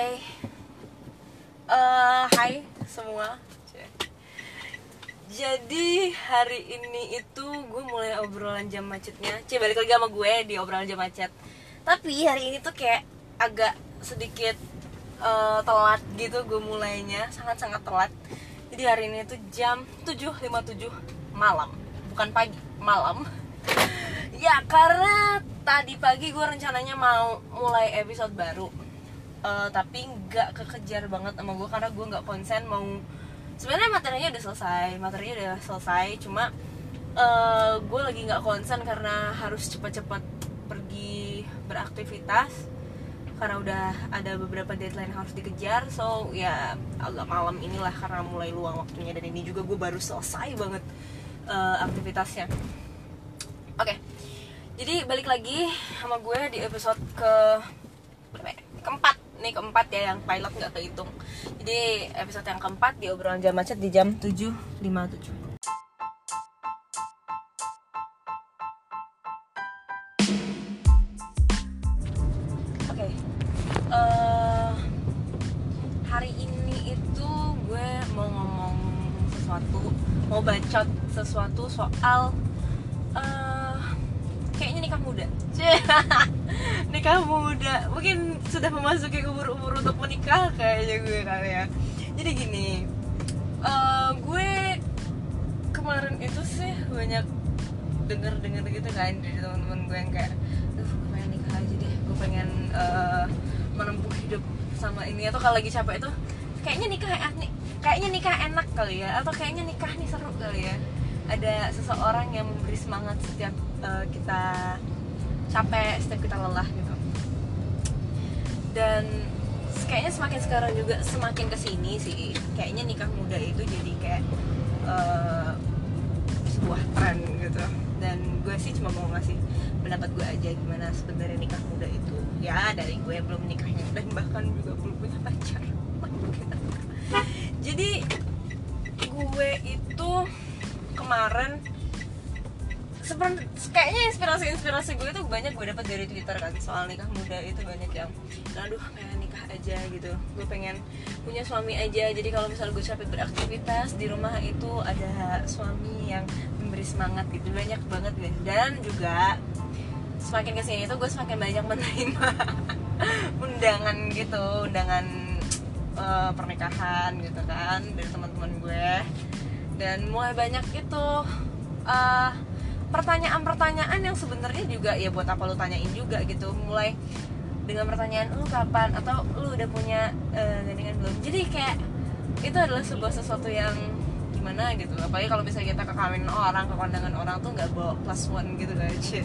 Oke. Eh, hai semua. Jadi hari ini itu gue mulai obrolan jam macetnya. Cie balik lagi sama gue di obrolan jam macet. Tapi hari ini tuh kayak agak sedikit eh, telat gitu gue mulainya, sangat-sangat telat. Jadi hari ini tuh jam 7.57 malam, bukan pagi, malam. ya karena tadi pagi gue rencananya mau mulai episode baru Eh, tapi nggak kekejar banget sama gue karena gue nggak konsen mau sebenarnya materinya udah selesai materinya udah selesai cuma eh, gue lagi nggak konsen karena harus cepat-cepat pergi beraktivitas karena udah ada beberapa deadline yang harus dikejar so ya agak malam inilah karena mulai luang waktunya dan ini juga gue baru selesai banget eh, aktivitasnya oke jadi balik lagi sama gue di episode ke berapa ya? keempat nih keempat ya yang pilot nggak kehitung. Jadi episode yang keempat di obrolan jam macet di jam 7.57 oke eh, hari ini itu gue mau ngomong sesuatu mau bacot sesuatu soal eh, kayaknya nikah muda nikah muda. Mungkin sudah memasuki umur-umur untuk menikah kayaknya gue kali ya. Jadi gini eh, gue kemarin itu sih banyak denger-denger gitu kan dari teman-teman gue yang kayak gue pengen nikah aja deh. Gue pengen eh, menempuh hidup sama ini. Atau kalau lagi capek itu kayaknya nikah enak kayaknya nikah enak kali ya. Atau kayaknya nikah nih seru kali ya. Ada seseorang yang memberi semangat setiap eh, kita capek setiap kita lelah gitu dan kayaknya semakin sekarang juga semakin ke sini sih. Kayaknya nikah muda itu jadi kayak eh, sebuah tren gitu. Dan gue sih cuma mau ngasih pendapat gue aja gimana sebenarnya nikah muda itu. Ya dari gue yang belum nikahnya dan bahkan juga belum punya pacar. Jadi gue itu kemarin seperti kayaknya inspirasi inspirasi gue itu banyak gue dapat dari twitter kan soal nikah muda itu banyak yang aduh pengen nikah aja gitu. Gue pengen punya suami aja. Jadi kalau misalnya gue capek beraktivitas di rumah itu ada suami yang memberi semangat gitu. Banyak banget guys. Dan juga semakin ke sini itu gue semakin banyak menerima undangan gitu. Undangan eh, pernikahan gitu kan dari teman-teman gue. Dan mulai banyak itu eh, pertanyaan-pertanyaan yang sebenarnya juga ya buat apa lu tanyain juga gitu. Mulai dengan pertanyaan lu kapan? Atau lu udah punya gandengan belum? Jadi kayak itu adalah sebuah sesuatu yang gimana gitu. Apalagi kalau misalnya kita ke kawin orang ke kondangan orang tuh nggak bawa plus one gitu aja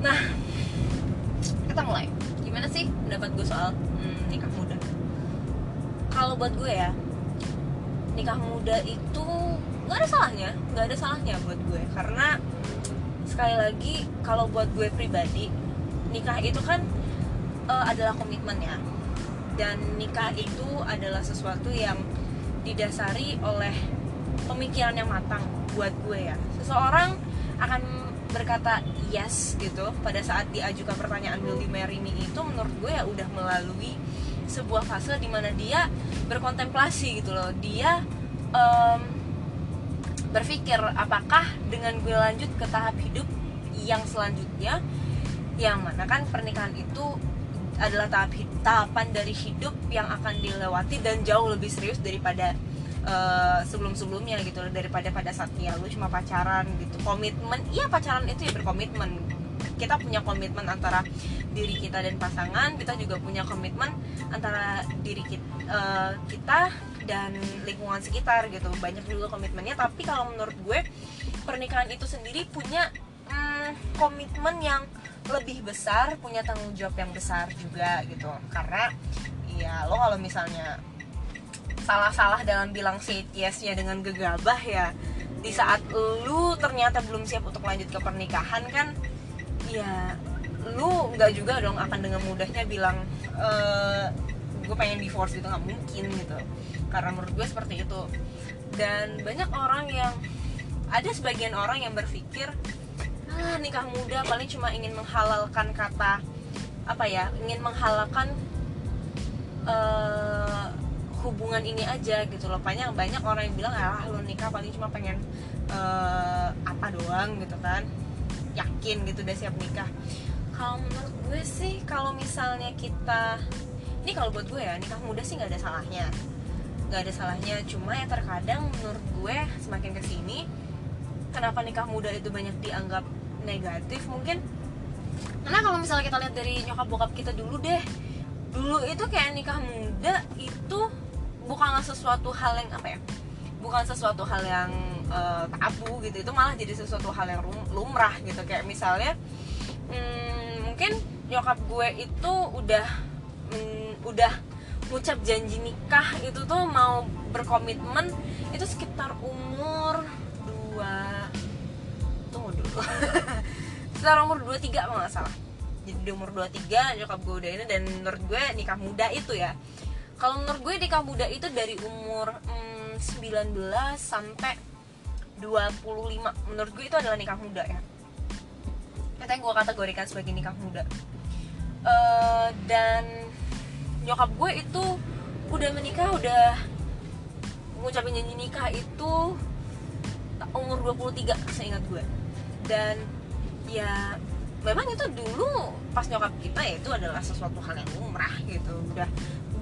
nah kita mulai. Gimana sih pendapat gue soal hmm, nikah muda? Kalau buat gue ya nikah muda itu nggak ada salahnya nggak ada salahnya buat gue. Karena sekali lagi kalau buat gue pribadi nikah itu kan eh, adalah komitmen ya. Dan nikah itu adalah sesuatu yang didasari oleh pemikiran yang matang buat gue ya. Seseorang akan berkata yes gitu pada saat diajukan pertanyaan will you marry me itu menurut gue ya udah melalui sebuah fase di mana dia berkontemplasi gitu loh. Dia em, berpikir apakah dengan gue lanjut ke tahap hidup yang selanjutnya yang mana kan pernikahan itu adalah tahap tahapan dari hidup yang akan dilewati dan jauh lebih serius daripada eh, sebelum-sebelumnya gitu daripada pada saat ya lu cuma pacaran gitu. Komitmen iya pacaran itu ya berkomitmen. Kita punya komitmen antara diri kita dan pasangan kita juga punya komitmen antara diri kita, kita dan lingkungan sekitar gitu. Banyak juga komitmennya tapi kalau menurut gue pernikahan itu sendiri punya mm, komitmen yang lebih besar punya tanggung jawab yang besar juga gitu. Karena ya lo kalau misalnya salah-salah dalam bilang say yes ya dengan gegabah ya di saat lu ternyata belum siap untuk lanjut ke pernikahan kan ya lu nggak juga dong akan dengan mudahnya bilang eh gue pengen divorce gitu nggak mungkin gitu karena menurut gue seperti itu. Dan banyak orang yang ada sebagian orang yang berpikir ah nikah muda paling cuma ingin menghalalkan kata apa ya ingin menghalalkan eh, hubungan ini aja gitu loh. Banyak banyak orang yang bilang ah lu nikah paling cuma pengen eh, apa doang gitu kan. Yakin gitu udah siap nikah. Kalau menurut gue sih kalau misalnya kita ini kalau buat gue ya nikah muda sih nggak ada salahnya nggak ada salahnya. Cuma ya terkadang menurut gue semakin ke sini kenapa nikah muda itu banyak dianggap negatif? Mungkin karena kalau misalnya kita lihat dari nyokap bokap kita dulu deh dulu itu kayak nikah muda itu bukanlah sesuatu hal yang apa ya? Bukan sesuatu hal yang eh, tabu gitu. Itu malah jadi sesuatu hal yang lumrah gitu. Kayak misalnya hmm, mungkin nyokap gue itu udah mm, udah ngucap janji nikah itu tuh mau berkomitmen itu sekitar umur dua tunggu dulu. Sekitar umur 23 kalau nggak salah. Jadi di umur 23 nyokap gue udah ini dan menurut gue nikah muda itu ya. Kalau menurut gue nikah muda itu dari umur mm, 19 sampai 25 menurut gue itu adalah nikah muda ya. Yang gue kategorikan sebagai nikah muda. Eh, dan nyokap gue itu udah menikah udah ngucapin janji nikah itu umur 23 seingat gue. Dan ya memang itu dulu pas nyokap kita ya itu adalah sesuatu hal yang lumrah gitu. Udah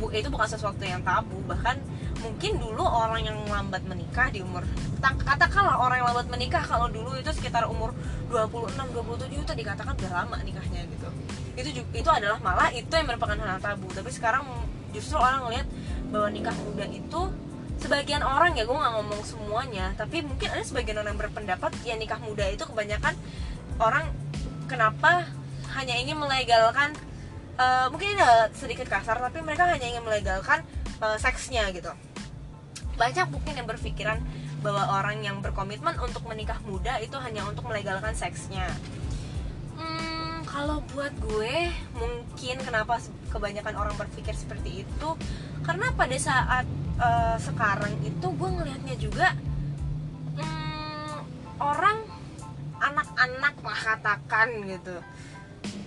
bu, itu bukan sesuatu yang tabu. Bahkan mungkin dulu orang yang lambat menikah di umur tak- katakanlah orang yang lambat menikah kalau dulu itu sekitar umur 26 27 itu dikatakan udah lama nikahnya gitu itu ju- itu adalah malah itu yang merupakan hal tabu. Tapi sekarang justru orang ngelihat bahwa nikah muda itu sebagian orang ya gue nggak ngomong semuanya tapi mungkin ada sebagian orang yang berpendapat ya nikah muda itu kebanyakan orang kenapa hanya ingin melegalkan eh, mungkin ini sedikit kasar tapi mereka hanya ingin melegalkan eh, seksnya gitu. Banyak mungkin yang berpikiran bahwa orang yang berkomitmen untuk menikah muda itu hanya untuk melegalkan seksnya kalau buat gue mungkin kenapa kebanyakan orang berpikir seperti itu? Karena pada saat eh, sekarang itu gue ngelihatnya juga hmm, orang anak-anak lah katakan gitu.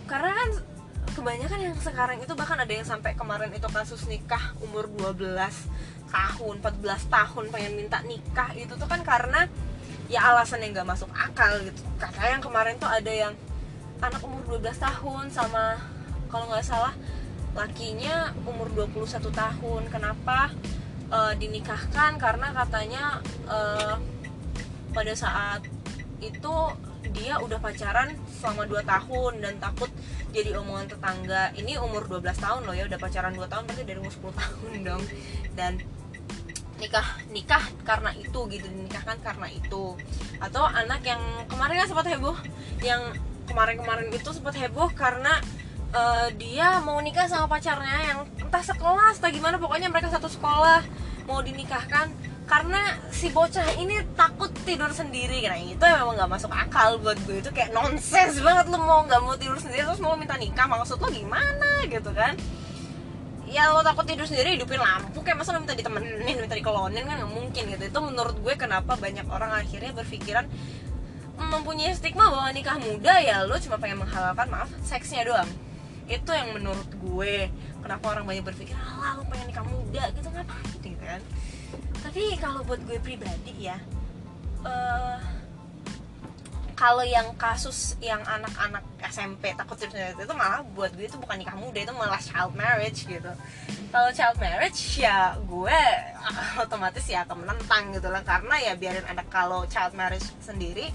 Karena kan kebanyakan yang sekarang itu bahkan ada yang sampai kemarin itu kasus nikah umur 12 tahun 14 tahun pengen minta nikah itu tuh kan karena ya alasan yang gak masuk akal gitu. Katanya yang kemarin tuh ada yang anak umur 12 tahun sama kalau nggak salah lakinya umur 21 tahun. Kenapa eh, dinikahkan? Karena katanya eh, pada saat itu dia udah pacaran selama 2 tahun dan takut jadi omongan tetangga. Ini umur 12 tahun loh ya udah pacaran 2 tahun berarti dari umur 10 tahun dong. Dan nikah nikah karena itu gitu dinikahkan karena itu. Atau anak yang kemarin kan sempat heboh yang kemarin-kemarin itu sempat heboh karena eh, dia mau nikah sama pacarnya yang entah sekelas entah gimana pokoknya mereka satu sekolah mau dinikahkan. Karena si bocah ini takut tidur sendiri nah itu memang nggak masuk akal buat gue. Itu kayak nonsens banget lo mau nggak mau tidur sendiri terus mau minta nikah maksud lo gimana gitu kan? Ya lo takut tidur sendiri hidupin lampu kayak masa lo minta ditemenin minta dikelonin kan nggak mungkin gitu. Itu menurut gue kenapa banyak orang akhirnya berpikiran mempunyai stigma bahwa nikah muda ya lo cuma pengen menghalalkan maaf seksnya doang. Itu yang menurut gue. Kenapa orang banyak berpikir alah lo pengen nikah muda gitu ngapain gitu kan? Tapi kalau buat gue pribadi ya eh kalau yang kasus yang anak-anak SMP takut sendiri itu malah buat gue itu bukan nikah muda itu malah child marriage gitu. Kalau child marriage ya gue otomatis ya akan menentang gitu lah. Karena ya biarin ada kalau child marriage sendiri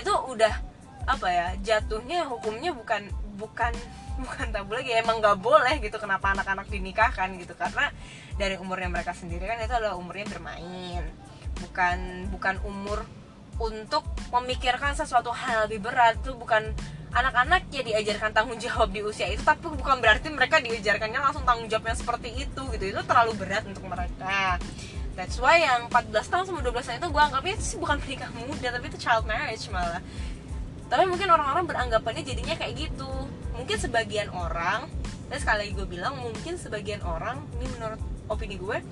itu udah apa ya jatuhnya hukumnya bukan bukan bukan tabu lagi emang nggak boleh gitu kenapa anak-anak dinikahkan gitu karena dari umurnya mereka sendiri kan itu adalah umurnya bermain. Bukan bukan umur untuk memikirkan sesuatu hal lebih berat itu bukan anak-anak ya diajarkan tanggung jawab di usia itu tapi bukan berarti mereka diajarkannya langsung tanggung jawabnya seperti itu gitu itu terlalu berat untuk mereka that's why yang 14 tahun sama 12 tahun itu gue anggapnya itu sih bukan menikah muda tapi itu child marriage malah. Tapi mungkin orang-orang beranggapannya jadinya kayak gitu. Mungkin sebagian orang dan sekali lagi gue bilang mungkin sebagian orang ini menurut opini gue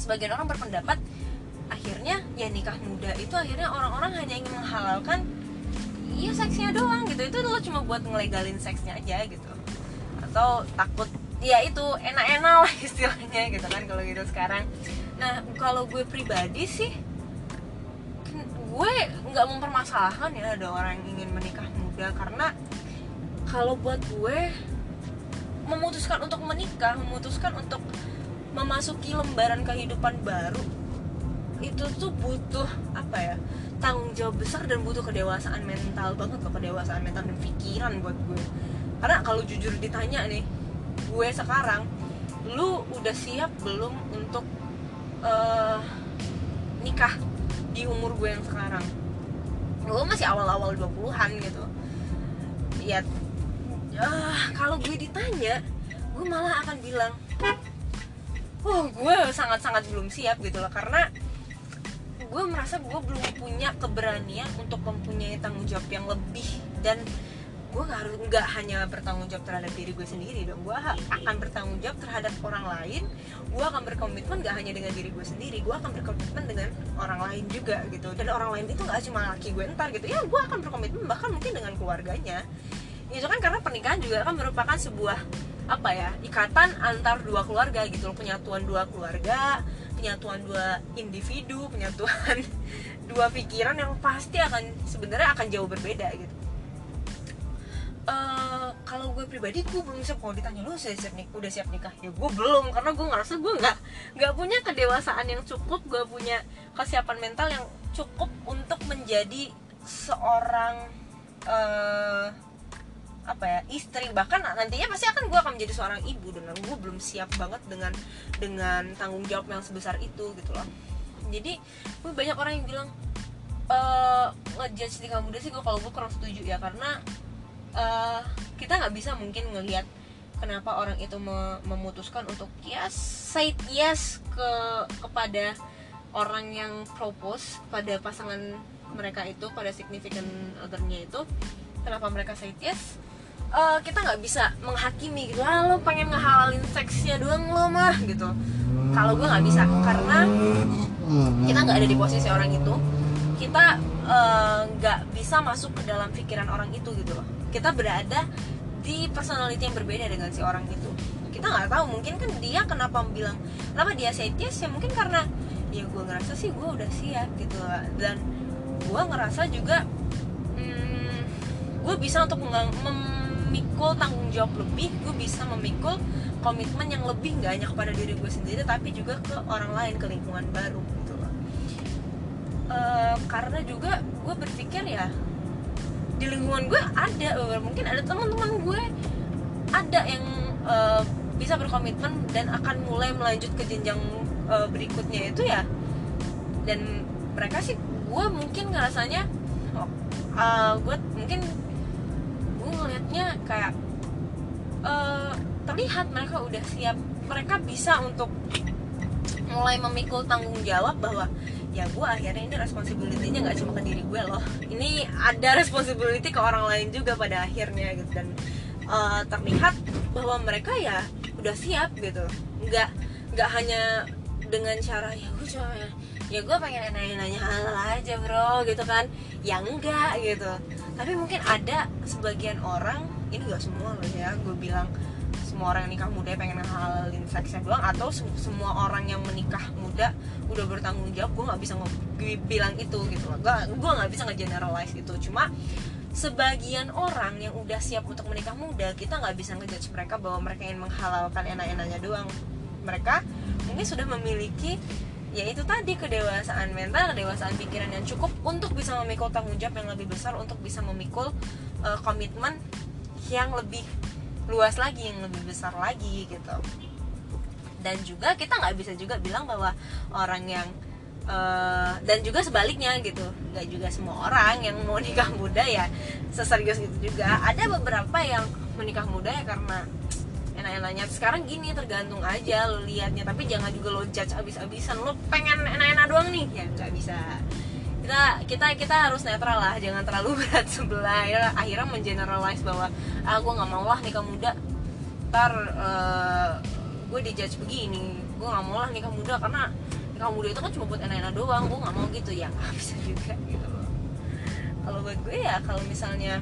sebagian orang berpendapat akhirnya ya nikah muda itu akhirnya orang-orang hanya ingin menghalalkan iya seksnya doang gitu. Itu lo cuma buat ngelegalin seksnya aja gitu. Atau takut ya itu enak-enak lah istilahnya gitu kan kalau gitu sekarang nah kalau gue pribadi sih gue nggak mempermasalahkan ya ada orang yang ingin menikah muda. Karena kalau buat gue memutuskan untuk menikah memutuskan untuk memasuki lembaran kehidupan baru itu tuh butuh apa ya tanggung jawab besar dan butuh kedewasaan mental banget loh kedewasaan mental dan pikiran buat gue. Karena kalau jujur ditanya nih gue sekarang lu udah siap belum untuk uh, nikah di umur gue yang sekarang. Gue masih awal-awal 20-an gitu. Ya uh, kalau gue ditanya gue malah akan bilang oh gue sangat-sangat belum siap gitu loh. Karena gue merasa gue belum punya keberanian untuk mempunyai tanggung jawab yang lebih dan gue nggak harus nggak hanya bertanggung jawab terhadap diri gue sendiri dong. Gue akan bertanggung jawab terhadap orang lain. Gue akan berkomitmen gak hanya dengan diri gue sendiri gue akan berkomitmen dengan orang lain juga gitu. Dan orang lain itu nggak cuma laki gue ntar gitu. Ya gue akan berkomitmen bahkan mungkin dengan keluarganya. Itu kan karena pernikahan juga kan merupakan sebuah apa ya ikatan antar dua keluarga gitu loh. Penyatuan dua keluarga penyatuan dua individu penyatuan dua pikiran yang pasti akan sebenarnya akan jauh berbeda gitu Uh, kalau gue pribadi gue belum siap. Kalau ditanya lu udah siap nik udah siap nikah? Ya gue belum karena gue ngerasa gue nggak nggak punya kedewasaan yang cukup gue punya kesiapan mental yang cukup untuk menjadi seorang uh, apa ya istri. Bahkan nantinya pasti akan gue akan menjadi seorang ibu dan gue belum siap banget dengan dengan tanggung jawab yang sebesar itu gitu loh. Jadi gue banyak orang yang bilang e, ngejudge nikah muda sih gue kalau gue kurang setuju. Ya karena uh, kita nggak bisa mungkin ngelihat kenapa orang itu memutuskan untuk yes say yes ke kepada orang yang propose pada pasangan mereka itu pada significant othernya itu. Kenapa mereka say yes? Uh, kita nggak bisa menghakimi gitu ah lo pengen ngehalalin seksnya doang lo mah gitu. Kalau gue nggak bisa karena kita nggak ada di posisi orang itu. Kita eh, nggak uh, bisa masuk ke dalam pikiran orang itu gitu loh kita berada di personality yang berbeda dengan si orang itu. Kita nggak tahu mungkin kan dia kenapa bilang kenapa dia say yes? Ya mungkin karena ya gue ngerasa sih gue udah siap gitu. Dan gue ngerasa juga hmm, gue bisa untuk mem memikul tanggung jawab lebih gue bisa memikul komitmen yang lebih nggak hanya kepada diri gue sendiri tapi juga ke orang lain ke lingkungan baru gitu loh. Uh, karena juga gue berpikir ya di lingkungan gue ada mungkin ada teman-teman gue ada yang uh, bisa berkomitmen dan akan mulai melanjut ke jenjang uh, berikutnya itu ya. Dan mereka sih gue mungkin ngerasanya uh, gue mungkin ngelihatnya kayak uh, terlihat mereka udah siap. Mereka bisa untuk mulai memikul tanggung jawab bahwa ya gue akhirnya ini responsibility-nya nggak cuma ke diri gue loh. Ini ada responsibility ke orang lain juga pada akhirnya gitu. Dan uh, terlihat bahwa mereka ya udah siap gitu. Nggak nggak hanya dengan cara ya gue cuma ya gue pengen nanya-nanya hal aja bro gitu kan. Ya enggak gitu. Tapi mungkin ada sebagian orang ini gak semua loh ya gue bilang semua orang yang nikah muda pengen ngehalalin seksnya doang atau semua orang yang menikah muda udah bertanggung jawab gue nggak bisa bilang itu gitu loh. Gue gue nggak bisa ngegeneralize itu cuma sebagian orang yang udah siap untuk menikah muda kita nggak bisa ngejudge mereka bahwa mereka ingin menghalalkan enak-enaknya doang. Mereka mungkin sudah memiliki ya itu tadi kedewasaan mental kedewasaan pikiran yang cukup untuk bisa memikul tanggung jawab yang lebih besar untuk bisa memikul uh, komitmen yang lebih luas lagi yang lebih besar lagi gitu. Dan juga kita nggak bisa juga bilang bahwa orang yang uh, dan juga sebaliknya gitu. Nggak juga semua orang yang mau nikah muda ya seserius itu juga. Ada beberapa yang menikah muda ya karena enak-enaknya. Sekarang gini tergantung aja lo liatnya. Tapi jangan juga lo judge abis-abisan. Lo pengen enak-enak doang nih. Ya nggak bisa kita kita kita harus netral lah jangan terlalu berat sebelah. Ya, akhirnya mengeneralize bahwa ah gue nggak mau lah nikah muda. Ntar uh, gue dijudge begini gue nggak mau lah nikah muda karena nikah muda itu kan cuma buat enak-enak doang gue nggak mau gitu. Ya nggak bisa juga gitu loh. Kalau buat gue ya kalau misalnya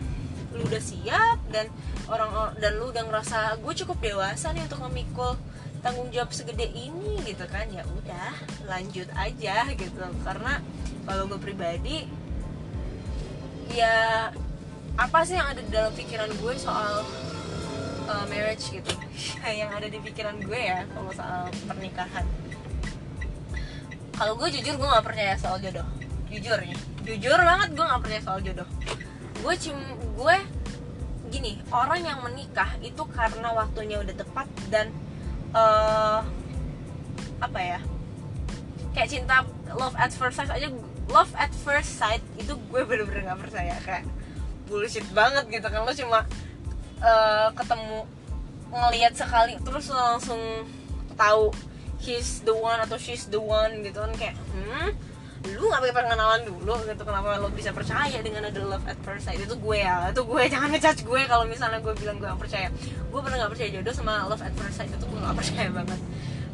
lu udah siap dan orang dan lu udah ngerasa gue cukup dewasa nih untuk memikul tanggung jawab segede ini gitu kan ya udah lanjut aja gitu. Karena kalau gue pribadi ya apa sih yang ada di dalam pikiran gue soal uh, marriage gitu? Yang ada di pikiran gue ya kalau soal pernikahan. Kalau gue jujur gue nggak percaya soal jodoh. Jujur ya jujur banget gue nggak percaya soal jodoh. Gue cim gue gini orang yang menikah itu karena waktunya udah tepat dan uh, apa ya? Kayak cinta love at first sight aja love at first sight itu gue bener-bener nggak percaya. Kayak bullshit banget gitu kan lo cuma uh, ketemu ngelihat sekali terus langsung tahu he's the one atau she's the one gitu kan kayak hmm lu gak pakai pengenalan dulu gitu kenapa lo bisa percaya dengan ada love at first sight? Itu gue ya itu gue. Jangan ngejudge gue kalau misalnya gue bilang gue gak percaya. Gue pernah gak percaya jodoh sama love at first sight itu gue gak percaya banget.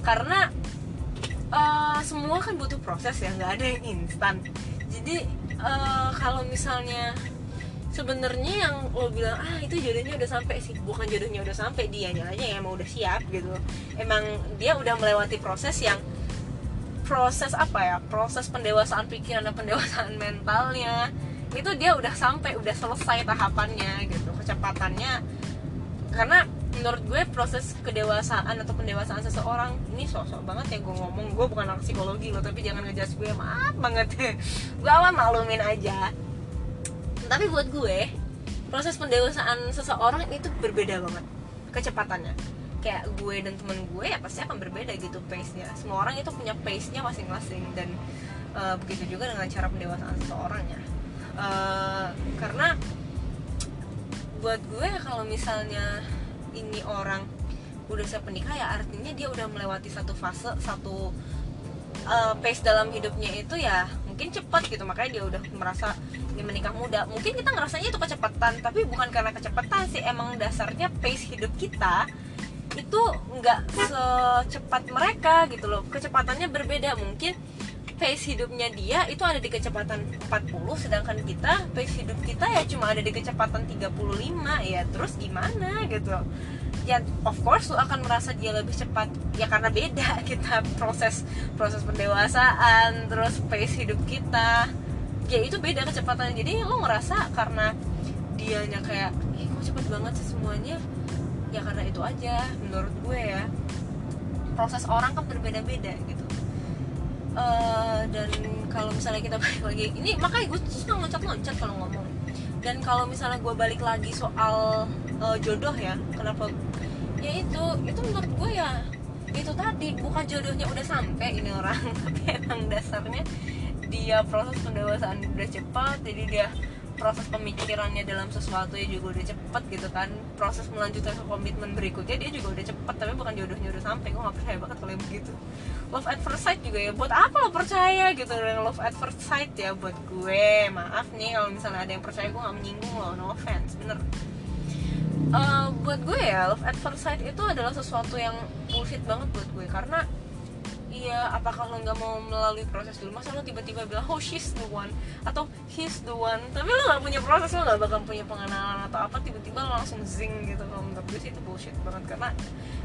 Karena uh, semua kan butuh proses ya nggak ada yang instan. Jadi uh, kalau misalnya sebenarnya yang lo bilang ah itu jodohnya udah sampai sih. Bukan jodohnya udah sampai dia aja yang emang udah siap gitu. Emang dia udah melewati proses yang proses apa ya? Proses pendewasaan pikiran dan pendewasaan mentalnya itu dia udah sampai udah selesai tahapannya gitu kecepatannya. Karena menurut gue proses kedewasaan atau pendewasaan seseorang ini sosok banget ya gue ngomong. Gue bukan anak psikologi loh tapi jangan ngejudge gue maaf banget. Gue awal maklumin aja. Tapi buat gue proses pendewasaan seseorang itu berbeda banget kecepatannya kayak gue dan temen gue ya pasti akan berbeda gitu pace nya semua orang itu punya pace nya masing-masing dan uh, begitu juga dengan cara pendewasaan seseorangnya uh, karena buat gue kalau misalnya ini orang udah siap menikah ya artinya dia udah melewati satu fase satu uh, pace dalam hidupnya itu ya mungkin cepat gitu. Makanya dia udah merasa dia menikah muda. Mungkin kita ngerasanya itu kecepatan tapi bukan karena kecepatan sih. Emang dasarnya pace hidup kita itu nggak secepat mereka gitu loh. Kecepatannya berbeda. Mungkin pace hidupnya dia itu ada di kecepatan 40 sedangkan kita pace hidup kita ya cuma ada di kecepatan 35 ya terus gimana gitu. Ya of course lu akan merasa dia lebih cepat. Ya karena beda kita proses proses pendewasaan terus pace hidup kita. Ya itu beda kecepatannya. Jadi lo ngerasa karena dianya kayak ih kok cepet banget sih semuanya ya karena itu aja menurut gue ya. Proses orang kan berbeda-beda gitu. Uh, dan kalau misalnya kita balik lagi ini makanya gue suka loncat-loncat kalau ngomong. Dan kalau misalnya gue balik lagi soal uh, jodoh ya kenapa? Ya itu itu menurut gue ya itu tadi bukan jodohnya udah sampai ini orang tapi emang dasarnya dia proses pendewasaan udah cepat jadi dia proses pemikirannya dalam sesuatu ya juga udah cepet gitu kan. Proses melanjutkan komitmen berikutnya dia juga udah cepet tapi bukan jodohnya udah sampai. Gue gak percaya banget kalau begitu love at first sight juga ya. Buat apa lo percaya gitu? Dengan love at first sight ya buat gue. Maaf nih kalau misalnya ada yang percaya gue gak menyinggung lo. No offense bener. Uh, buat gue ya love at first sight itu adalah sesuatu yang bullshit banget buat gue. Karena iya apakah lo nggak mau melalui proses dulu masa lo tiba-tiba bilang oh she's the one. Atau he's the one. Tapi lo nggak punya proses lo nggak bakal punya pengenalan atau apa tiba-tiba lo langsung zing gitu kalau menurut gue sih itu bullshit banget. Karena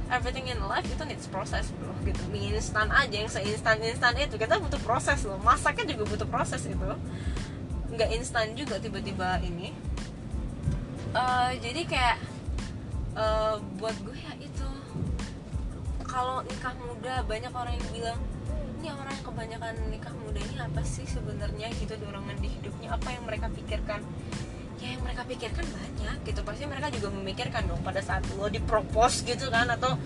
everything in life itu needs proses bro. Gitu mie instan aja yang seinstan instan itu. Kita butuh proses loh. Masaknya juga butuh proses itu. Nggak instan juga tiba-tiba ini. Uh, jadi kayak uh, buat gue ya kalau nikah muda banyak orang yang bilang ini orang yang kebanyakan nikah muda ini apa sih sebenarnya? Gitu dorongan di hidupnya. Apa yang mereka pikirkan? Ya yang mereka pikirkan banyak gitu. Pasti mereka juga memikirkan dong pada saat lo dipropos gitu kan atau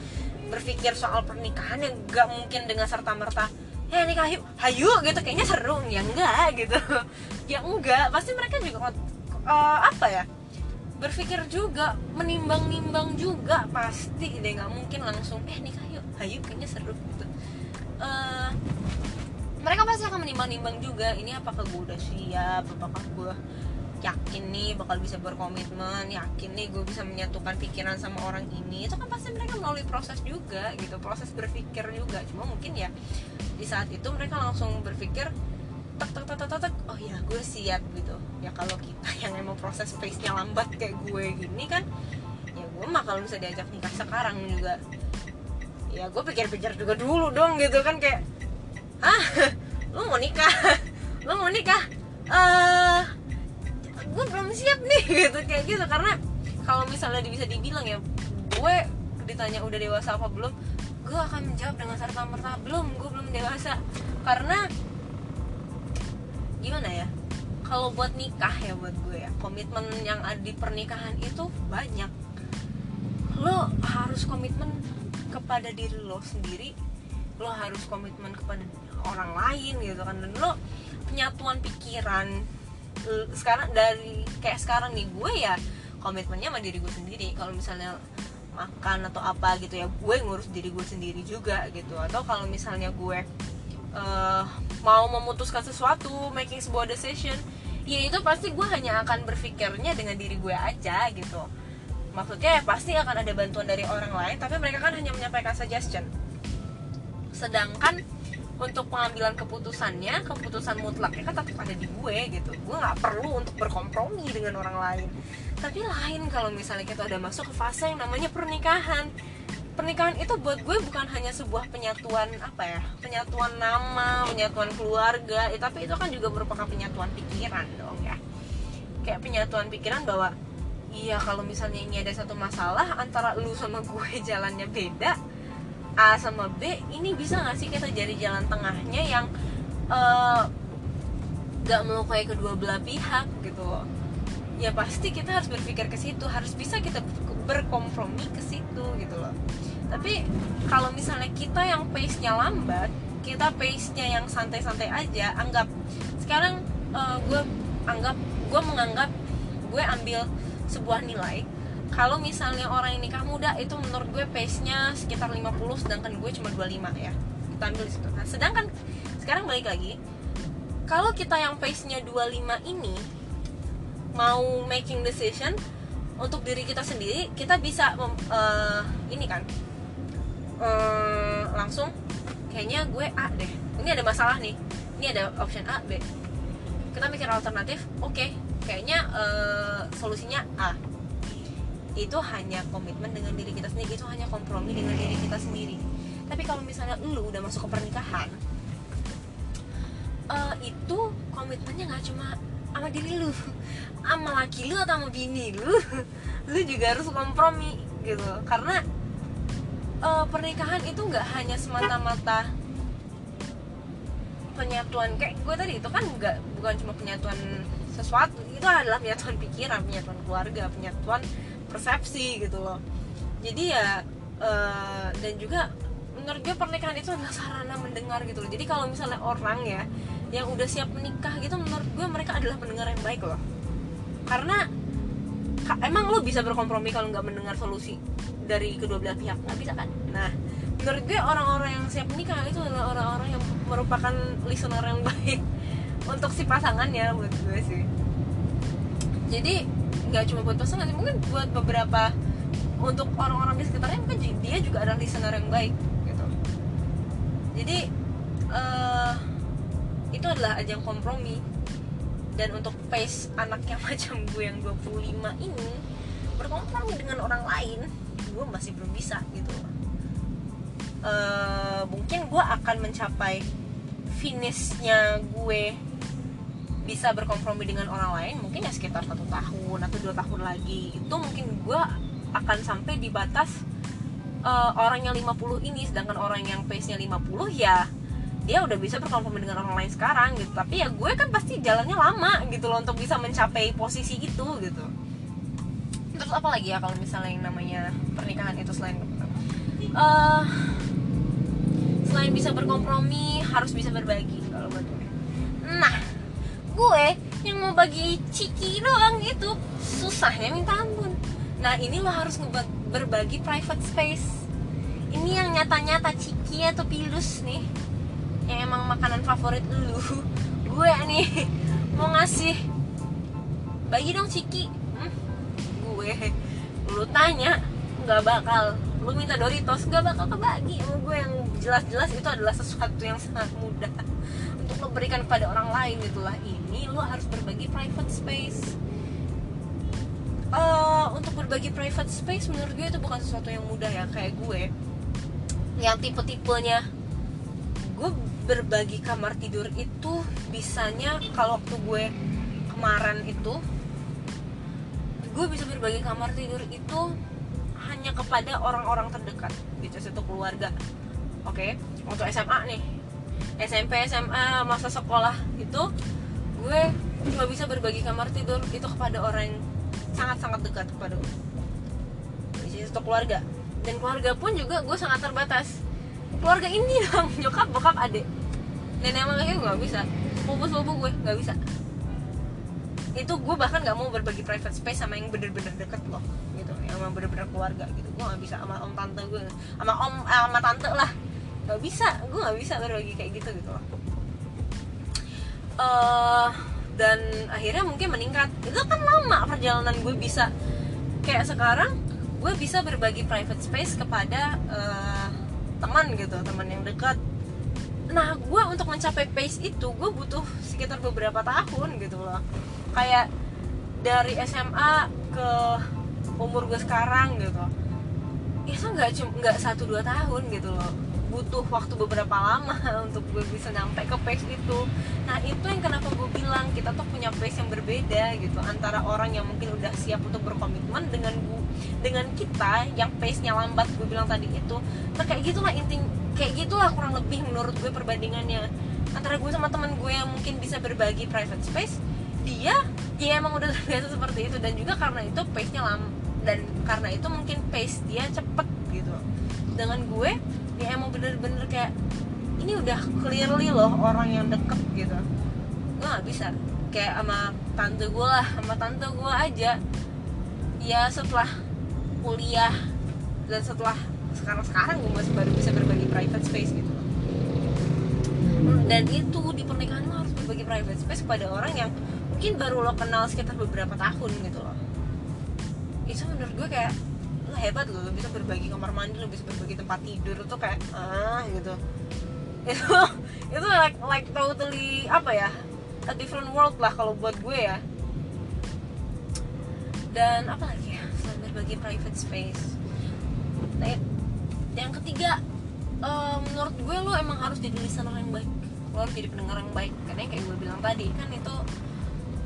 berpikir soal pernikahan yang gak mungkin dengan serta merta ya nikah yuk hayu gitu. Kayaknya seru. Ya enggak gitu. Ya enggak pasti mereka juga uh, apa ya berpikir juga menimbang-nimbang juga. Pasti deh nggak mungkin langsung eh nikah yuk hayu kayaknya seru gitu. Uh, mereka pasti akan menimbang-nimbang juga ini apakah gue udah siap apakah gue yakin nih bakal bisa berkomitmen yakin nih gue bisa menyatukan pikiran sama orang ini. Itu kan pasti mereka melalui proses juga gitu proses berpikir juga. Cuma mungkin ya di saat itu mereka langsung berpikir tek tek tek tek, tek oh ya gue siap gitu. Ya kalau kita yang emang proses pace nya lambat kayak gue gini kan ya gue mah kalau bisa diajak nikah sekarang juga ya gue pikir-pikir juga dulu dong gitu kan kayak ah lu mau nikah? Lu mau nikah? Eh gue belum siap nih gitu kayak gitu. Karena kalau misalnya bisa dibilang ya gue ditanya udah dewasa apa belum gue akan menjawab dengan serta merta belum gue belum dewasa. Karena gimana ya kalau buat nikah ya buat gue ya komitmen yang ada di pernikahan itu banyak. Lo harus komitmen kepada diri lo sendiri lo harus komitmen kepada orang lain gitu kan. Dan lo penyatuan pikiran sekarang dari kayak sekarang nih gue ya komitmennya sama diri gue sendiri. Kalau misalnya makan atau apa gitu ya gue ngurus diri gue sendiri juga gitu. Atau kalau misalnya gue eh, mau memutuskan sesuatu making sebuah decision ya itu pasti gue hanya akan berpikirnya dengan diri gue aja gitu maksudnya ya pasti akan ada bantuan dari orang lain tapi mereka kan hanya menyampaikan suggestion. Sedangkan untuk pengambilan keputusannya keputusan mutlaknya kan tetap ada di gue gitu. Gue nggak perlu untuk berkompromi dengan orang lain. Tapi lain kalau misalnya kita udah masuk ke fase yang namanya pernikahan. Pernikahan itu buat gue bukan hanya sebuah penyatuan apa ya penyatuan nama penyatuan keluarga ya, tapi itu kan juga merupakan penyatuan pikiran dong ya. Kayak penyatuan pikiran bahwa iya kalau misalnya ini ada satu masalah antara lu sama gue jalannya beda A sama B ini bisa nggak sih kita jadi jalan tengahnya yang eh, nggak melukai kedua belah pihak gitu? Ya pasti kita harus berpikir ke situ harus bisa kita berkompromi ke situ gitu loh. Tapi kalau misalnya kita yang pace nya lambat kita pace nya yang santai-santai aja anggap sekarang eh, gue anggap gue menganggap gue ambil sebuah nilai. Kalau misalnya orang yang nikah muda itu menurut gue pace-nya sekitar 50 sedangkan gue cuma 25 ya. Kita ambil situ. Nah sedangkan sekarang balik lagi kalau kita yang pace-nya 25 ini mau making decision untuk diri kita sendiri kita bisa eh, ini kan eh, langsung kayaknya gue A deh. Ini ada masalah nih. Ini ada option A B. Kita mikir alternatif oke kayaknya eh, solusinya A. Itu hanya komitmen dengan diri kita sendiri itu hanya kompromi dengan diri kita sendiri. Tapi kalau misalnya lu udah masuk ke pernikahan eh, itu komitmennya nggak cuma sama diri lu sama laki lu atau sama bini lu lu juga harus kompromi gitu. Karena eh, pernikahan itu nggak hanya semata-mata penyatuan kayak gue tadi itu kan nggak bukan cuma penyatuan sesuatu. Itu adalah penyatuan pikiran penyatuan keluarga penyatuan persepsi gitu loh. Jadi ya eh, dan juga menurut gue pernikahan itu adalah sarana mendengar gitu loh. Jadi kalau misalnya orang ya yang udah siap menikah gitu menurut gue mereka adalah pendengar yang baik loh. Karena ka- emang lo bisa berkompromi kalau nggak mendengar solusi dari kedua belah pihak? Nggak bisa kan? Nah menurut gue orang-orang yang siap menikah itu adalah orang-orang yang merupakan listener yang baik untuk si pasangannya buat gue sih. Jadi nggak cuma buat pasangan mungkin buat beberapa untuk orang-orang di sekitarnya mungkin dia juga adalah listener yang baik gitu. Jadi eh, itu adalah ajang kompromi. Dan untuk pace anak yang macam gue yang 25 ini berkompromi dengan orang lain gue masih belum bisa gitu. Eh, mungkin gue akan mencapai finishnya gue bisa berkompromi dengan orang lain mungkin ya sekitar satu tahun atau dua tahun lagi itu mungkin gue akan sampai di batas eh, orang yang 50 ini sedangkan orang yang pace nya 50 ya dia udah bisa berkompromi dengan orang lain sekarang gitu. Tapi ya gue kan pasti jalannya lama gitu loh untuk bisa mencapai posisi itu gitu. Terus apa lagi ya kalau misalnya yang namanya pernikahan itu selain eh selain bisa berkompromi harus bisa berbagi gue yang mau bagi ciki doang itu susahnya minta ampun. Nah ini lo harus berbagi private space. Ini yang nyata-nyata ciki atau pilus nih yang emang makanan favorit lu. Gue nih mau ngasih. Bagi dong ciki. Hmm, gue. Lu tanya nggak bakal. Lu minta Doritos nggak bakal kebagi. Gue yang jelas-jelas itu adalah sesuatu yang sangat mudah lo berikan kepada orang lain itulah. Ini lo harus berbagi private space. Eh, untuk berbagi private space menurut gue itu bukan sesuatu yang mudah ya kayak gue. Yang tipe-tipenya. Gue berbagi kamar tidur itu bisanya kalau waktu gue kemarin itu gue bisa berbagi kamar tidur itu hanya kepada orang-orang terdekat gitu satu keluarga. Oke? Waktu SMA nih SMP SMA masa sekolah itu gue cuma bisa berbagi kamar tidur. Itu kepada orang yang sangat-sangat dekat kepada gue. Di satu keluarga. Dan keluarga pun juga gue sangat terbatas. Keluarga ini dong nyokap bokap adik. Nenek kakek gue gak bisa. Sepupu sepupu gue gak bisa. Itu gue bahkan gak mau berbagi private space sama yang bener-bener deket loh. Gitu yang emang bener-bener keluarga gitu. Gue gak bisa sama om tante gue. Sama om eh, sama tante lah gak bisa gue gak bisa berbagi kayak gitu gitu loh. Eh, dan akhirnya mungkin meningkat. Itu kan lama perjalanan gue bisa. Kayak sekarang gue bisa berbagi private space kepada eh, teman gitu teman yang dekat. Nah gue untuk mencapai pace itu gue butuh sekitar beberapa tahun gitu loh. Kayak dari SMA ke umur gue sekarang gitu. Itu nggak cuma nggak satu dua tahun gitu loh butuh waktu beberapa lama untuk gue bisa nyampe ke pace itu. Nah itu yang kenapa gue bilang kita tuh punya pace yang berbeda gitu antara orang yang mungkin udah siap untuk berkomitmen dengan gue dengan kita yang pace nya lambat gue bilang tadi itu. Nah kayak gitulah inti kayak gitulah kurang lebih menurut gue perbandingannya antara gue sama teman gue yang mungkin bisa berbagi private space dia ya emang udah terbiasa seperti itu. Dan juga karena itu pace nya lam dan karena itu mungkin pace dia cepet gitu. Dengan gue dia emang bener-bener kayak ini udah clearly loh orang yang deket gitu. Gue gak bisa. Kayak sama tante gue lah sama tante gue aja. Ya setelah kuliah dan setelah sekarang sekarang gue masih baru bisa berbagi private space gitu loh. Dan itu di pernikahan lo harus berbagi private space kepada orang yang mungkin baru lo kenal sekitar beberapa tahun gitu loh. Itu menurut gue kayak lo hebat lo, lo bisa berbagi kamar mandi lo bisa berbagi tempat tidur tuh kayak ah gitu. Itu itu like like totally apa ya a different world lah kalau buat gue ya. Dan apa lagi ya selain berbagi private space. Nah, yang ketiga eh, menurut gue lo emang harus jadi listener yang baik. Lo harus jadi pendengar yang baik. Karena yang kayak gue bilang tadi kan itu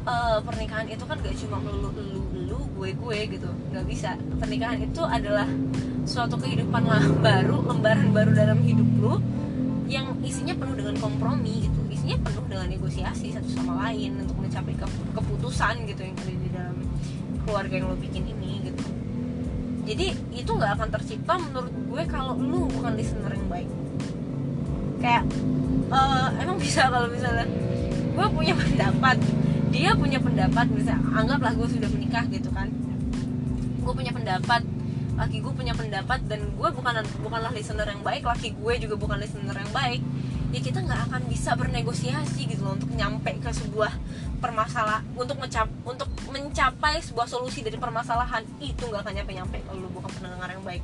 eh, pernikahan itu kan gak cuma lu lu lu gue gue gitu. Nggak bisa. Pernikahan itu adalah suatu kehidupan lah baru lembaran baru dalam hidup lu yang isinya penuh dengan kompromi gitu. Isinya penuh dengan negosiasi satu sama lain untuk mencapai ke- keputusan gitu yang ada di dalam keluarga yang lo bikin ini gitu. Jadi itu nggak akan tercipta menurut gue kalau lu bukan listener yang baik. Kayak eh, emang bisa kalau misalnya gue punya pendapat dia punya pendapat misalnya anggaplah gue sudah menikah gitu kan. Gue punya pendapat laki gue punya pendapat dan gue bukan bukanlah listener yang baik laki gue juga bukan listener yang baik ya kita nggak akan bisa bernegosiasi gitu loh untuk nyampe ke sebuah permasalahan untuk mencap untuk mencapai sebuah solusi dari permasalahan. Itu nggak akan nyampe nyampe kalau lu bukan pendengar yang baik.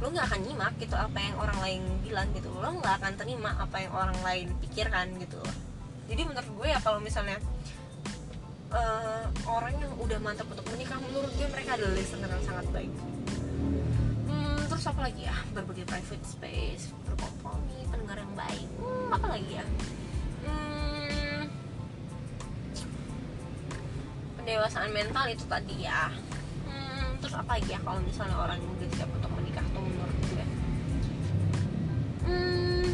Lo nggak akan nyimak gitu apa yang orang lain bilang gitu. Lo nggak akan terima apa yang orang lain pikirkan gitu loh jadi menurut gue ya kalau misalnya eh, orang yang udah mantap untuk menikah menurut gue mereka adalah listener yang sangat baik. Hmm, terus apa lagi ya? Berbagi private space berkompromi pendengar yang baik. Hmm, apa lagi ya? Hmm, pendewasaan mental itu tadi ya. Hmm, terus apa lagi ya? Kalau misalnya orang yang udah siap untuk menikah tuh menurut gue. Hmm,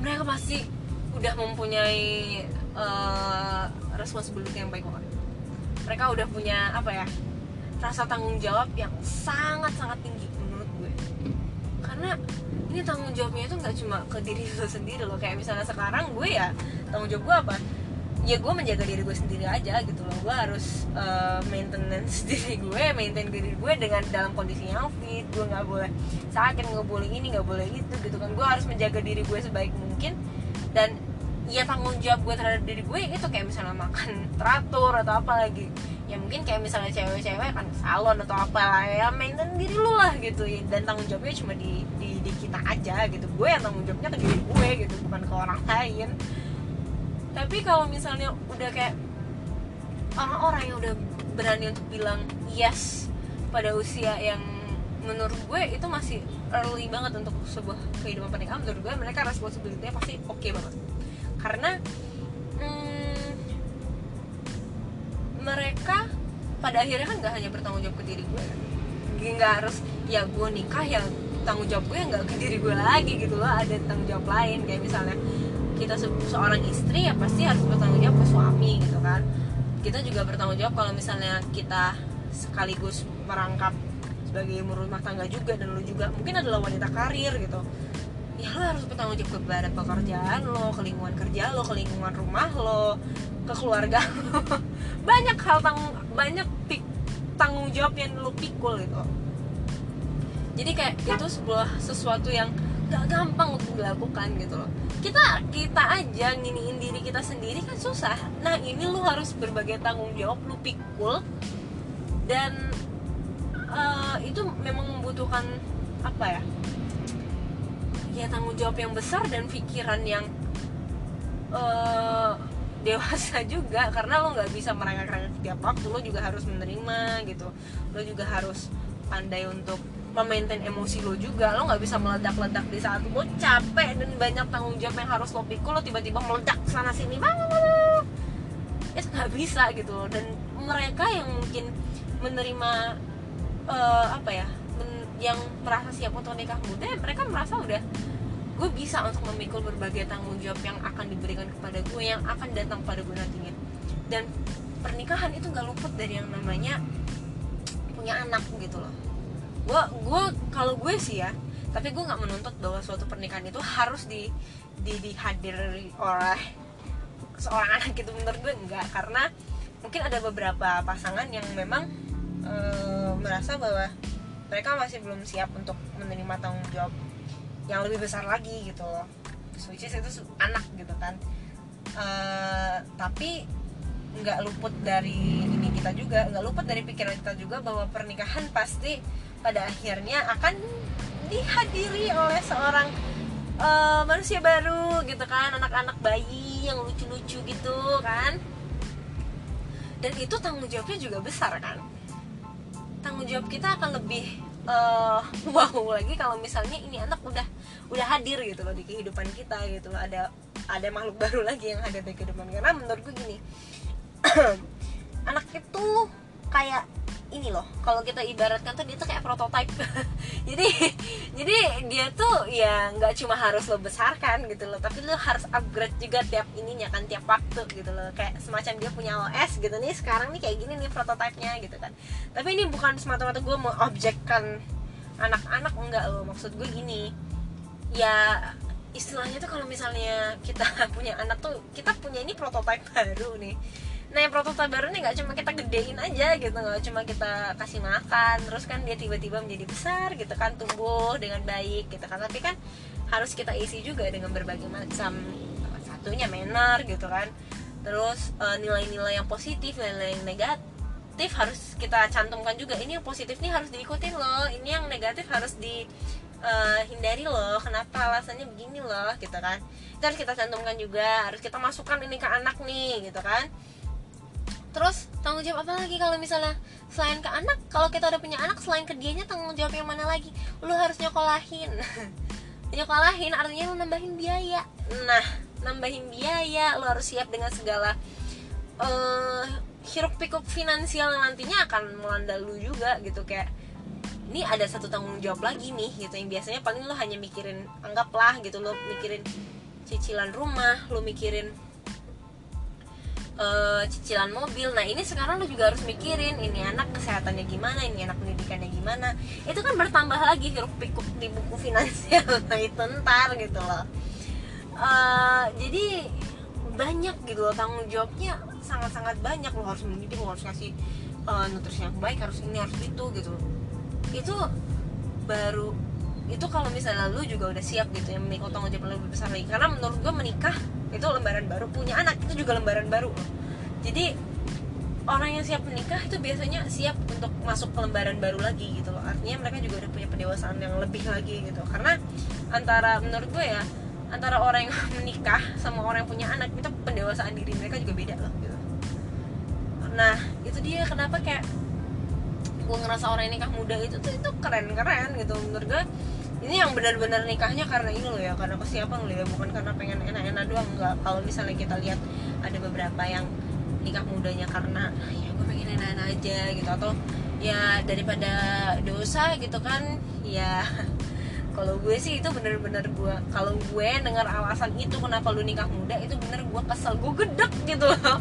mereka pasti udah mempunyai uh, responsibility yang baik banget. Mereka udah punya apa ya rasa tanggung jawab yang sangat sangat tinggi menurut gue. Karena ini tanggung jawabnya itu nggak cuma ke diri lo sendiri loh. Kayak misalnya sekarang gue ya tanggung jawab gue apa? Ya gue menjaga diri gue sendiri aja gitu loh. Gue harus uh, maintenance diri gue maintain diri gue dengan dalam kondisi yang fit. Gue nggak boleh sakit nggak boleh ini nggak boleh itu gitu kan. Gue harus menjaga diri gue sebaik mungkin dan ya tanggung jawab gue terhadap diri gue itu kayak misalnya makan teratur atau apa lagi. Ya mungkin kayak misalnya cewek-cewek kan salon atau apa lah ya maintain diri lu lah gitu. Dan tanggung jawabnya cuma di, di di kita aja gitu. Gue yang tanggung jawabnya ke diri gue gitu bukan ke orang lain. Tapi kalau misalnya udah kayak orang-orang yang udah berani untuk bilang yes pada usia yang menurut gue itu masih early banget untuk sebuah kehidupan pernikahan menurut gue mereka responsibility-nya pasti oke okay banget. Karena hmm, mereka pada akhirnya kan nggak hanya bertanggung jawab ke diri gue nggak harus ya gue nikah yang tanggung jawab gue nggak ke diri gue lagi gitu loh ada tanggung jawab lain. Kayak misalnya kita se seorang istri ya pasti harus bertanggung jawab ke suami gitu kan. Kita juga bertanggung jawab kalau misalnya kita sekaligus merangkap sebagai rumah tangga juga dan lo juga mungkin adalah wanita karir gitu. Ya lo harus bertanggung jawab kepada pekerjaan lo ke lingkungan kerja lo ke lingkungan rumah lo ke keluarga lo. Banyak hal tang banyak tanggung jawab yang lo pikul gitu. Jadi kayak itu sebuah sesuatu yang gak gampang untuk dilakukan gitu loh. Kita kita aja nginiin diri kita sendiri kan susah. Nah ini lu harus berbagai tanggung jawab lu pikul dan uh, itu memang membutuhkan apa ya? Ya tanggung jawab yang besar dan pikiran yang uh, dewasa juga. Karena lo nggak bisa merengek-rengek tiap waktu lo juga harus menerima gitu. Lo juga harus pandai untuk memaintain emosi lo juga. Lo nggak bisa meledak-ledak di saat lo capek dan banyak tanggung jawab yang harus lo pikul lo tiba-tiba meledak sana sini itu nggak bisa gitu. Dan mereka yang mungkin menerima uh, apa ya yang merasa siap untuk nikah muda mereka merasa udah gue bisa untuk memikul berbagai tanggung jawab yang akan diberikan kepada gue yang akan datang pada gue nantinya. Dan pernikahan itu nggak luput dari yang namanya punya anak gitu loh. Gue gue kalau gue sih ya tapi gue nggak menuntut bahwa suatu pernikahan itu harus di di dihadiri oleh seorang anak gitu. Menurut gue enggak karena mungkin ada beberapa pasangan yang memang e, merasa bahwa mereka masih belum siap untuk menerima tanggung jawab yang lebih besar lagi gitu loh. Which is itu anak gitu kan. E, tapi nggak luput dari ini kita juga nggak luput dari pikiran kita juga bahwa pernikahan pasti pada akhirnya akan dihadiri oleh seorang uh, manusia baru gitu kan anak-anak bayi yang lucu-lucu gitu kan. Dan itu tanggung jawabnya juga besar kan tanggung jawab kita akan lebih uh, wow lagi kalau misalnya ini anak udah udah hadir gitu loh di kehidupan kita gitu loh. Ada ada makhluk baru lagi yang ada di kehidupan karena menurut gue gini anak itu kayak ini loh kalau kita ibaratkan tuh dia tuh kayak prototype jadi jadi dia tuh ya nggak cuma harus lo besarkan gitu loh tapi lo harus upgrade juga tiap ininya kan tiap waktu gitu loh. Kayak semacam dia punya OS gitu nih sekarang nih kayak gini nih prototipenya gitu kan. Tapi ini bukan semata-mata gue mau objekkan anak-anak enggak loh. Maksud gue gini ya istilahnya tuh kalau misalnya kita punya anak tuh kita punya ini prototipe baru nih nah yang prototipe baru nih nggak cuma kita gedein aja gitu nggak cuma kita kasih makan terus kan dia tiba-tiba menjadi besar gitu kan tumbuh dengan baik gitu kan. Tapi kan harus kita isi juga dengan berbagai macam satunya manner gitu kan. Terus uh, nilai-nilai yang positif nilai yang negatif harus kita cantumkan juga. Ini yang positif nih harus diikutin loh ini yang negatif harus di uh, hindari loh. Kenapa alasannya begini loh gitu kan. Itu harus kita cantumkan juga harus kita masukkan ini ke anak nih gitu kan terus tanggung jawab apa lagi kalau misalnya selain ke anak? Kalau kita udah punya anak selain ke dianya tanggung jawab yang mana lagi? Lu harus nyokolahin. Nyokolahin artinya lu nambahin biaya. Nah nambahin biaya lu harus siap dengan segala uh, hiruk pikuk finansial yang nantinya akan melanda lu juga gitu. Kayak ini ada satu tanggung jawab lagi nih gitu. Yang biasanya paling lu hanya mikirin anggaplah gitu. Lu mikirin cicilan rumah lu mikirin uh, cicilan mobil. Nah ini sekarang lo juga harus mikirin ini anak kesehatannya gimana ini anak pendidikannya gimana. Itu kan bertambah lagi hiruk pikuk di buku finansial. Itu ntar gitu loh. Uh, jadi banyak gitu loh tanggung jawabnya sangat-sangat banyak. Lo harus mendidik lo harus kasih uh, nutrisi yang baik harus ini harus itu gitu. Itu baru itu kalau misalnya lu juga udah siap gitu yang menikah tanggung jawab lebih besar lagi. Karena menurut gue menikah itu lembaran baru punya anak itu juga lembaran baru. Jadi orang yang siap menikah itu biasanya siap untuk masuk ke lembaran baru lagi gitu loh. Artinya mereka juga udah punya pendewasaan yang lebih lagi gitu. Karena antara menurut gue ya antara orang yang menikah sama orang yang punya anak itu pendewasaan diri mereka juga beda loh gitu. Nah itu dia kenapa kayak gue ngerasa orang yang nikah muda itu tuh itu keren keren gitu. Menurut gue ini yang benar-benar nikahnya karena ini loh ya karena kesiapan loh ya? Bukan karena pengen enak-enak doang enggak kalau misalnya kita lihat ada beberapa yang nikah mudanya karena ya gue pengen enak-enak aja gitu. Atau ya daripada dosa gitu kan. Ya kalau gue sih itu bener-bener gue kalau gue dengar alasan itu kenapa lu nikah muda itu bener gue kesel gue gedek gitu loh.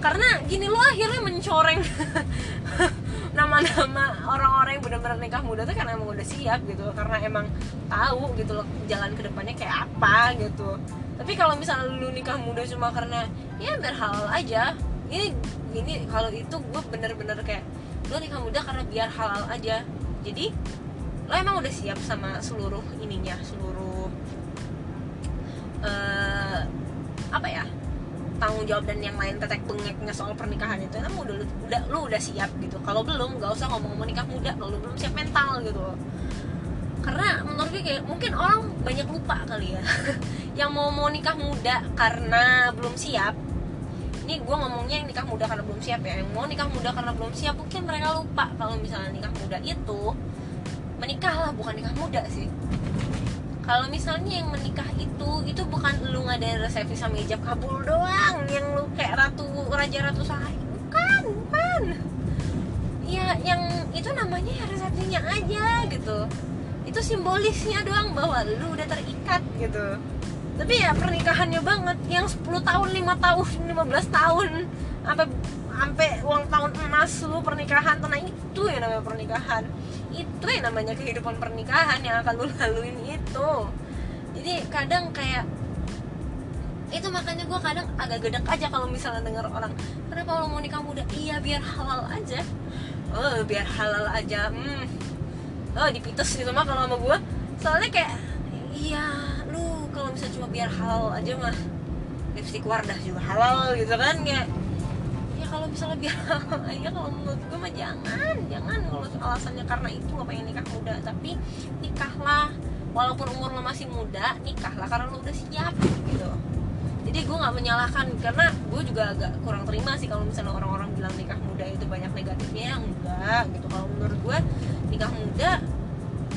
Karena gini lo akhirnya mencoreng nama-nama orang-orang yang benar-benar nikah muda tuh karena emang udah siap gitu karena emang tahu gitu loh jalan ke depannya kayak apa gitu. Tapi kalau misalnya lu nikah muda cuma karena ya biar halal aja. Ini ini kalau itu gue bener-bener kayak lu nikah muda karena biar halal aja. Jadi lo emang udah siap sama seluruh ininya seluruh uh, apa ya tanggung jawab dan yang lain tetek bengeknya soal pernikahan itu emang udah udah lu udah siap gitu. Kalau belum nggak usah ngomong-ngomong nikah muda. Kalau belum siap mental gitu karena menurut gue kayak mungkin orang banyak lupa kali ya yang mau mau nikah muda karena belum siap. Ini gue ngomongnya yang nikah muda karena belum siap ya. Yang mau nikah muda karena belum siap mungkin mereka lupa kalau misalnya nikah muda itu menikah lah bukan nikah muda sih kalau misalnya yang menikah itu itu bukan lu ngadain resepsi sama hijab kabul doang yang lu kayak ratu raja ratu sahai bukan bukan. Ya yang itu namanya ya resepsinya aja gitu. Itu simbolisnya doang bahwa lu udah terikat gitu. Tapi ya pernikahannya banget yang 10 tahun 5 tahun 15 tahun sampai sampai uang tahun emas lu pernikahan karena itu yang namanya pernikahan itu yang namanya kehidupan pernikahan yang akan lu laluin itu. Jadi kadang kayak itu makanya gue kadang agak gedek aja kalau misalnya denger orang kenapa lo mau nikah muda? Iya biar halal aja. Oh biar halal aja hmm. Oh dipites gitu mah kalau sama gue soalnya kayak iya lu kalau misalnya cuma biar halal aja mah lipstick Wardah juga halal gitu kan kayak ya misalnya biar halal aja kalau menurut gue mah jangan jangan. Kalau alasannya karena itu lo pengen nikah muda. Tapi nikahlah walaupun umur lo masih muda nikahlah karena lo udah siap gitu. Jadi gue nggak menyalahkan karena gue juga agak kurang terima sih kalau misalnya orang-orang bilang nikah muda itu banyak negatifnya. Enggak gitu. Kalau menurut gue nikah muda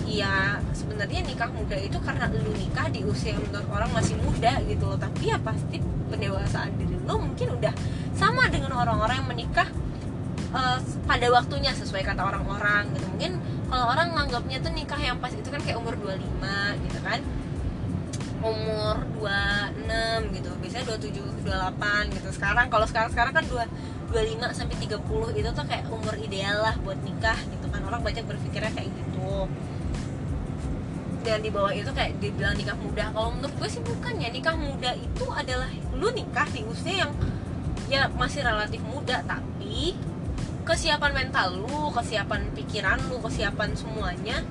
ya sebenarnya nikah muda itu karena lu nikah di usia yang menurut orang masih muda gitu loh. Tapi ya pasti pendewasaan diri lo mungkin udah sama dengan orang-orang yang menikah uh, pada waktunya sesuai kata orang-orang gitu. Mungkin kalau orang nganggapnya tuh nikah yang pas itu kan kayak umur 25 gitu kan. Umur 26 gitu biasanya 27 28 gitu. Sekarang kalau sekarang sekarang kan 2 25 sampai 30 itu tuh kayak umur ideal lah buat nikah gitu kan. Orang banyak berpikirnya kayak gitu. Dan di bawah itu kayak dibilang nikah muda. Kalau menurut gue sih bukan ya nikah muda itu adalah lu nikah di usia yang ya masih relatif muda tapi kesiapan mental lu kesiapan pikiran lu kesiapan semuanya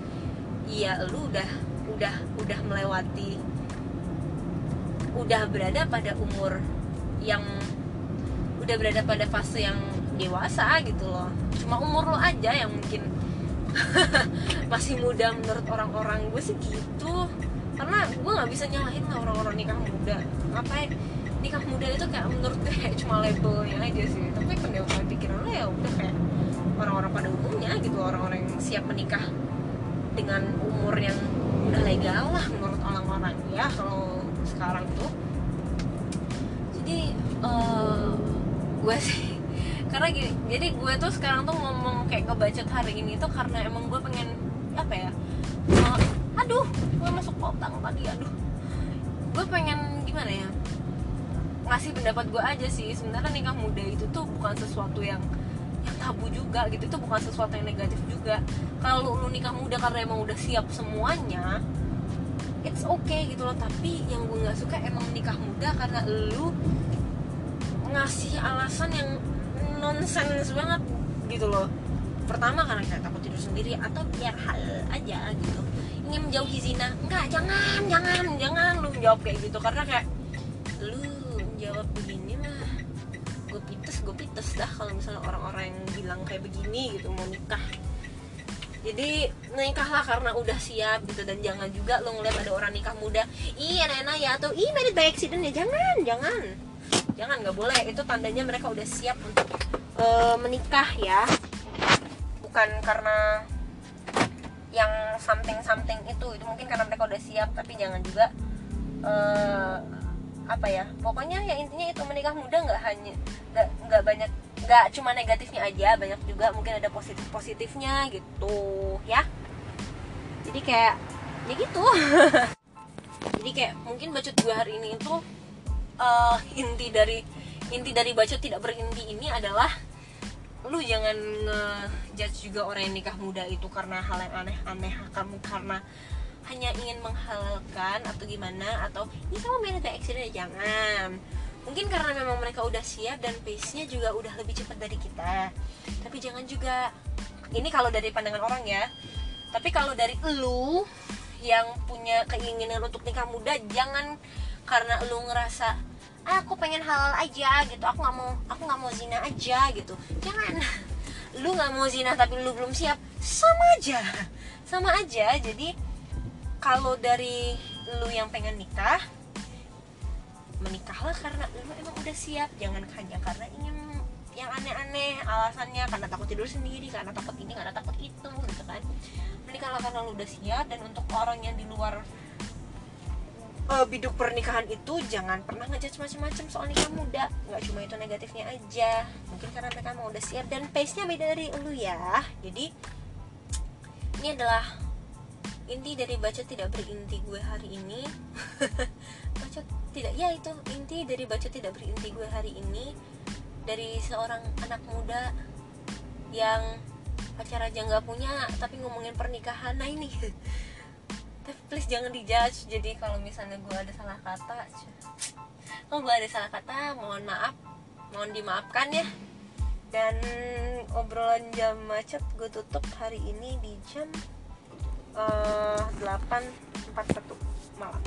iya lu udah udah udah melewati udah berada pada umur yang udah berada pada fase yang dewasa gitu loh. Cuma umur lo aja yang mungkin masih muda menurut orang-orang gue sih gitu. Karena gue nggak bisa nyalahin lah orang-orang nikah muda. Ngapain nikah muda itu kayak menurut gue kayak cuma labelnya aja sih. Tapi pendewasaan pikiran lo ya udah kayak orang-orang pada umumnya gitu orang-orang yang siap menikah dengan umur yang udah legal lah menurut orang-orang. Ya kalau sekarang tuh. Jadi uh, gue sih karena gini jadi gue tuh sekarang tuh ngomong kayak ngebacot hari ini tuh karena emang gue pengen apa ya uh, aduh gue masuk potang tadi aduh. Gue pengen gimana ya ngasih pendapat gue aja sih. Sebenarnya nikah muda itu tuh bukan sesuatu yang yang tabu juga gitu. Itu bukan sesuatu yang negatif juga. Kalau lu nikah muda karena emang udah siap semuanya it's okay gitu loh. Tapi yang gue nggak suka emang nikah muda karena lu ngasih alasan yang nonsens banget gitu loh. Pertama karena kayak takut tidur sendiri atau biar hal aja gitu. Ingin menjauhi zina. Enggak jangan jangan jangan lu jawab kayak gitu. Karena kayak lu jawab begini mah gue pites gue pites dah kalau misalnya orang-orang yang bilang kayak begini gitu mau nikah. Jadi nikahlah karena udah siap gitu dan jangan juga lo ngeliat ada orang nikah muda iya enak ya atau ih married by accident ya. Jangan jangan. Jangan nggak boleh. Itu tandanya mereka udah siap untuk uh, menikah ya. Bukan karena yang something something itu. Itu mungkin karena mereka udah siap tapi jangan juga uh, apa ya pokoknya ya intinya itu menikah muda nggak hanya nggak banyak nggak cuma negatifnya aja banyak juga mungkin ada positif positifnya gitu ya. Jadi kayak ya gitu. Jadi kayak mungkin bacot gue hari ini itu uh, inti dari inti dari bacot tidak berinti ini adalah lu jangan ngejudge juga orang yang nikah muda itu karena hal yang aneh-aneh kamu karena hanya ingin menghalalkan atau gimana atau ini sama main kayak accident ya jangan. Mungkin karena memang mereka udah siap dan pace-nya juga udah lebih cepat dari kita. Tapi jangan juga ini kalau dari pandangan orang ya tapi kalau dari lu yang punya keinginan untuk nikah muda jangan karena lu ngerasa ah, aku pengen halal aja gitu. Aku nggak mau aku nggak mau zina aja gitu. Jangan. Lu nggak mau zina tapi lu belum siap sama aja. Sama aja. Jadi kalau dari lu yang pengen nikah menikahlah karena lu emang udah siap. Jangan hanya karena ingin yang aneh-aneh alasannya karena takut tidur sendiri karena takut ini karena takut itu gitu kan. Menikahlah karena lu udah siap dan untuk orang yang di luar uh, biduk pernikahan itu jangan pernah ngejudge macam-macam soal nikah muda. Nggak cuma itu negatifnya aja. Mungkin karena mereka mau udah siap dan pace nya beda dari lu ya. Jadi ini adalah inti dari baca tidak berinti gue hari ini. Baca tidak ya itu inti dari baca tidak berinti gue hari ini. Dari seorang anak muda yang pacar aja nggak punya tapi ngomongin pernikahan. Nah ini. Tapi please jangan dijudge. Jadi kalau misalnya gue ada salah kata kalau gue ada salah kata mohon maaf. Mohon dimaafkan ya. Dan obrolan jam macet gue tutup hari ini di jam uh, 8.41 malam